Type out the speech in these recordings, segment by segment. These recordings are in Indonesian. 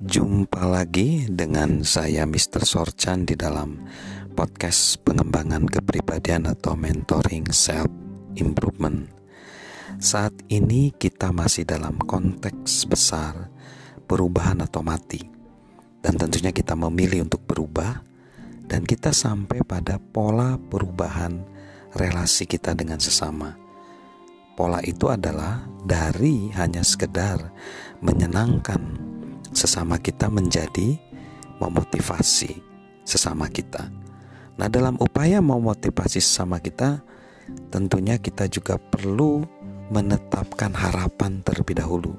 Jumpa lagi dengan saya Mr. Sorchan di dalam podcast pengembangan kepribadian atau mentoring self improvement. Saat ini kita masih dalam konteks besar perubahan atau mati. Dan tentunya kita memilih untuk berubah dan kita sampai pada pola perubahan relasi kita dengan sesama. Pola itu adalah dari hanya sekedar menyenangkan sesama kita menjadi memotivasi sesama kita. Nah, dalam upaya memotivasi sesama kita, tentunya kita juga perlu menetapkan harapan terlebih dahulu.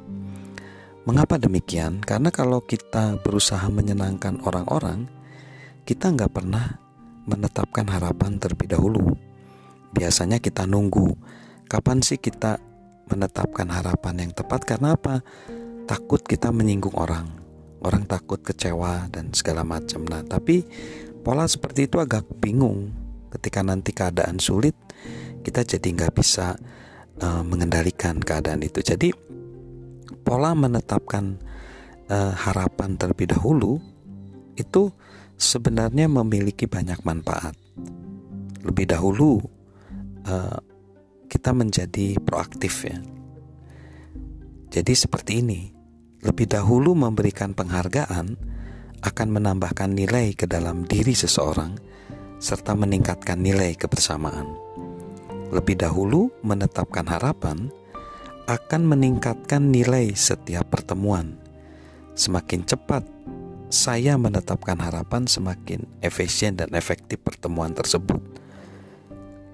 Mengapa demikian? Karena kalau kita berusaha menyenangkan orang-orang, kita nggak pernah menetapkan harapan terlebih dahulu. Biasanya kita nunggu kapan sih kita menetapkan harapan yang tepat karena apa? Takut kita menyinggung orang. Orang takut kecewa dan segala macam. Nah tapi pola seperti itu agak bingung. Ketika nanti keadaan sulit kita jadi nggak bisa uh, mengendalikan keadaan itu. Jadi pola menetapkan uh, harapan terlebih dahulu itu sebenarnya memiliki banyak manfaat. Lebih dahulu uh, kita menjadi proaktif ya jadi seperti ini lebih dahulu memberikan penghargaan akan menambahkan nilai ke dalam diri seseorang serta meningkatkan nilai kebersamaan. Lebih dahulu menetapkan harapan akan meningkatkan nilai setiap pertemuan. Semakin cepat saya menetapkan harapan, semakin efisien dan efektif pertemuan tersebut.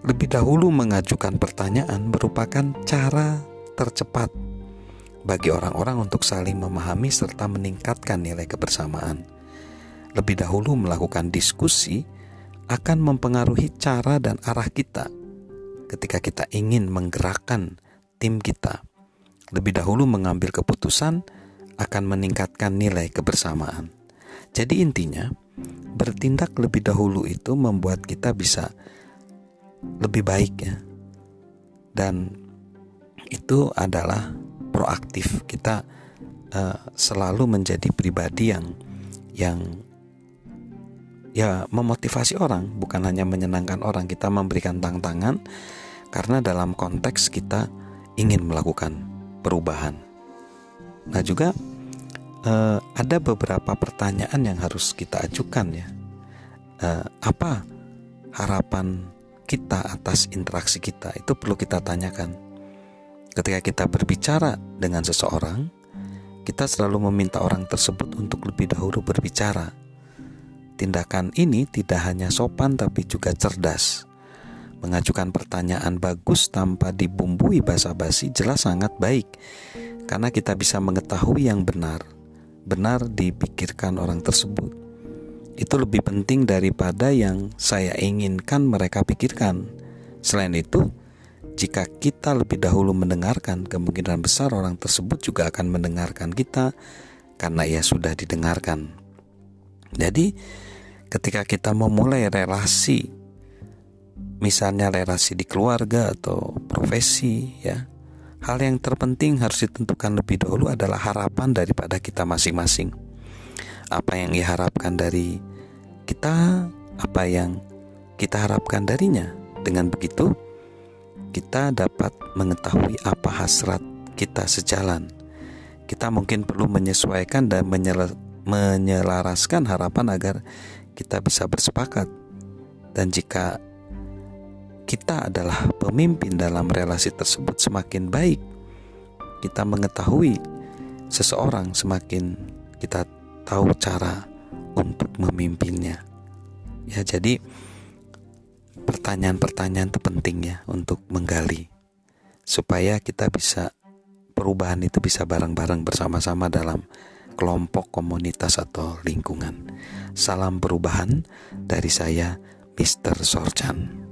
Lebih dahulu mengajukan pertanyaan merupakan cara tercepat bagi orang-orang untuk saling memahami serta meningkatkan nilai kebersamaan. Lebih dahulu melakukan diskusi akan mempengaruhi cara dan arah kita ketika kita ingin menggerakkan tim kita. Lebih dahulu mengambil keputusan akan meningkatkan nilai kebersamaan. Jadi intinya, bertindak lebih dahulu itu membuat kita bisa lebih baik ya. Dan itu adalah proaktif. Kita uh, selalu menjadi pribadi yang yang ya memotivasi orang. Bukan hanya menyenangkan orang kita memberikan tantangan. Karena dalam konteks kita ingin melakukan perubahan. Nah juga uh, ada beberapa pertanyaan yang harus kita ajukan ya. Uh, apa harapan kita atas interaksi kita? Itu perlu kita tanyakan Ketika kita berbicara dengan seseorang, kita selalu meminta orang tersebut untuk lebih dahulu berbicara. Tindakan ini tidak hanya sopan tapi juga cerdas. Mengajukan pertanyaan bagus tanpa dibumbui basa-basi jelas sangat baik karena kita bisa mengetahui yang benar. Benar dipikirkan orang tersebut. Itu lebih penting daripada yang saya inginkan mereka pikirkan. Selain itu, jika kita lebih dahulu mendengarkan, kemungkinan besar orang tersebut juga akan mendengarkan kita karena ia sudah didengarkan. Jadi, ketika kita memulai relasi, misalnya relasi di keluarga atau profesi, ya, hal yang terpenting harus ditentukan lebih dahulu adalah harapan daripada kita masing-masing. Apa yang diharapkan dari kita, apa yang kita harapkan darinya. Dengan begitu, kita dapat mengetahui apa hasrat kita sejalan. Kita mungkin perlu menyesuaikan dan menyelaraskan harapan agar kita bisa bersepakat. Dan jika kita adalah pemimpin dalam relasi tersebut semakin baik, kita mengetahui seseorang semakin kita tahu cara untuk memimpinnya. Ya, jadi pertanyaan-pertanyaan itu penting ya untuk menggali supaya kita bisa perubahan itu bisa bareng-bareng bersama-sama dalam kelompok komunitas atau lingkungan. Salam perubahan dari saya Mr. You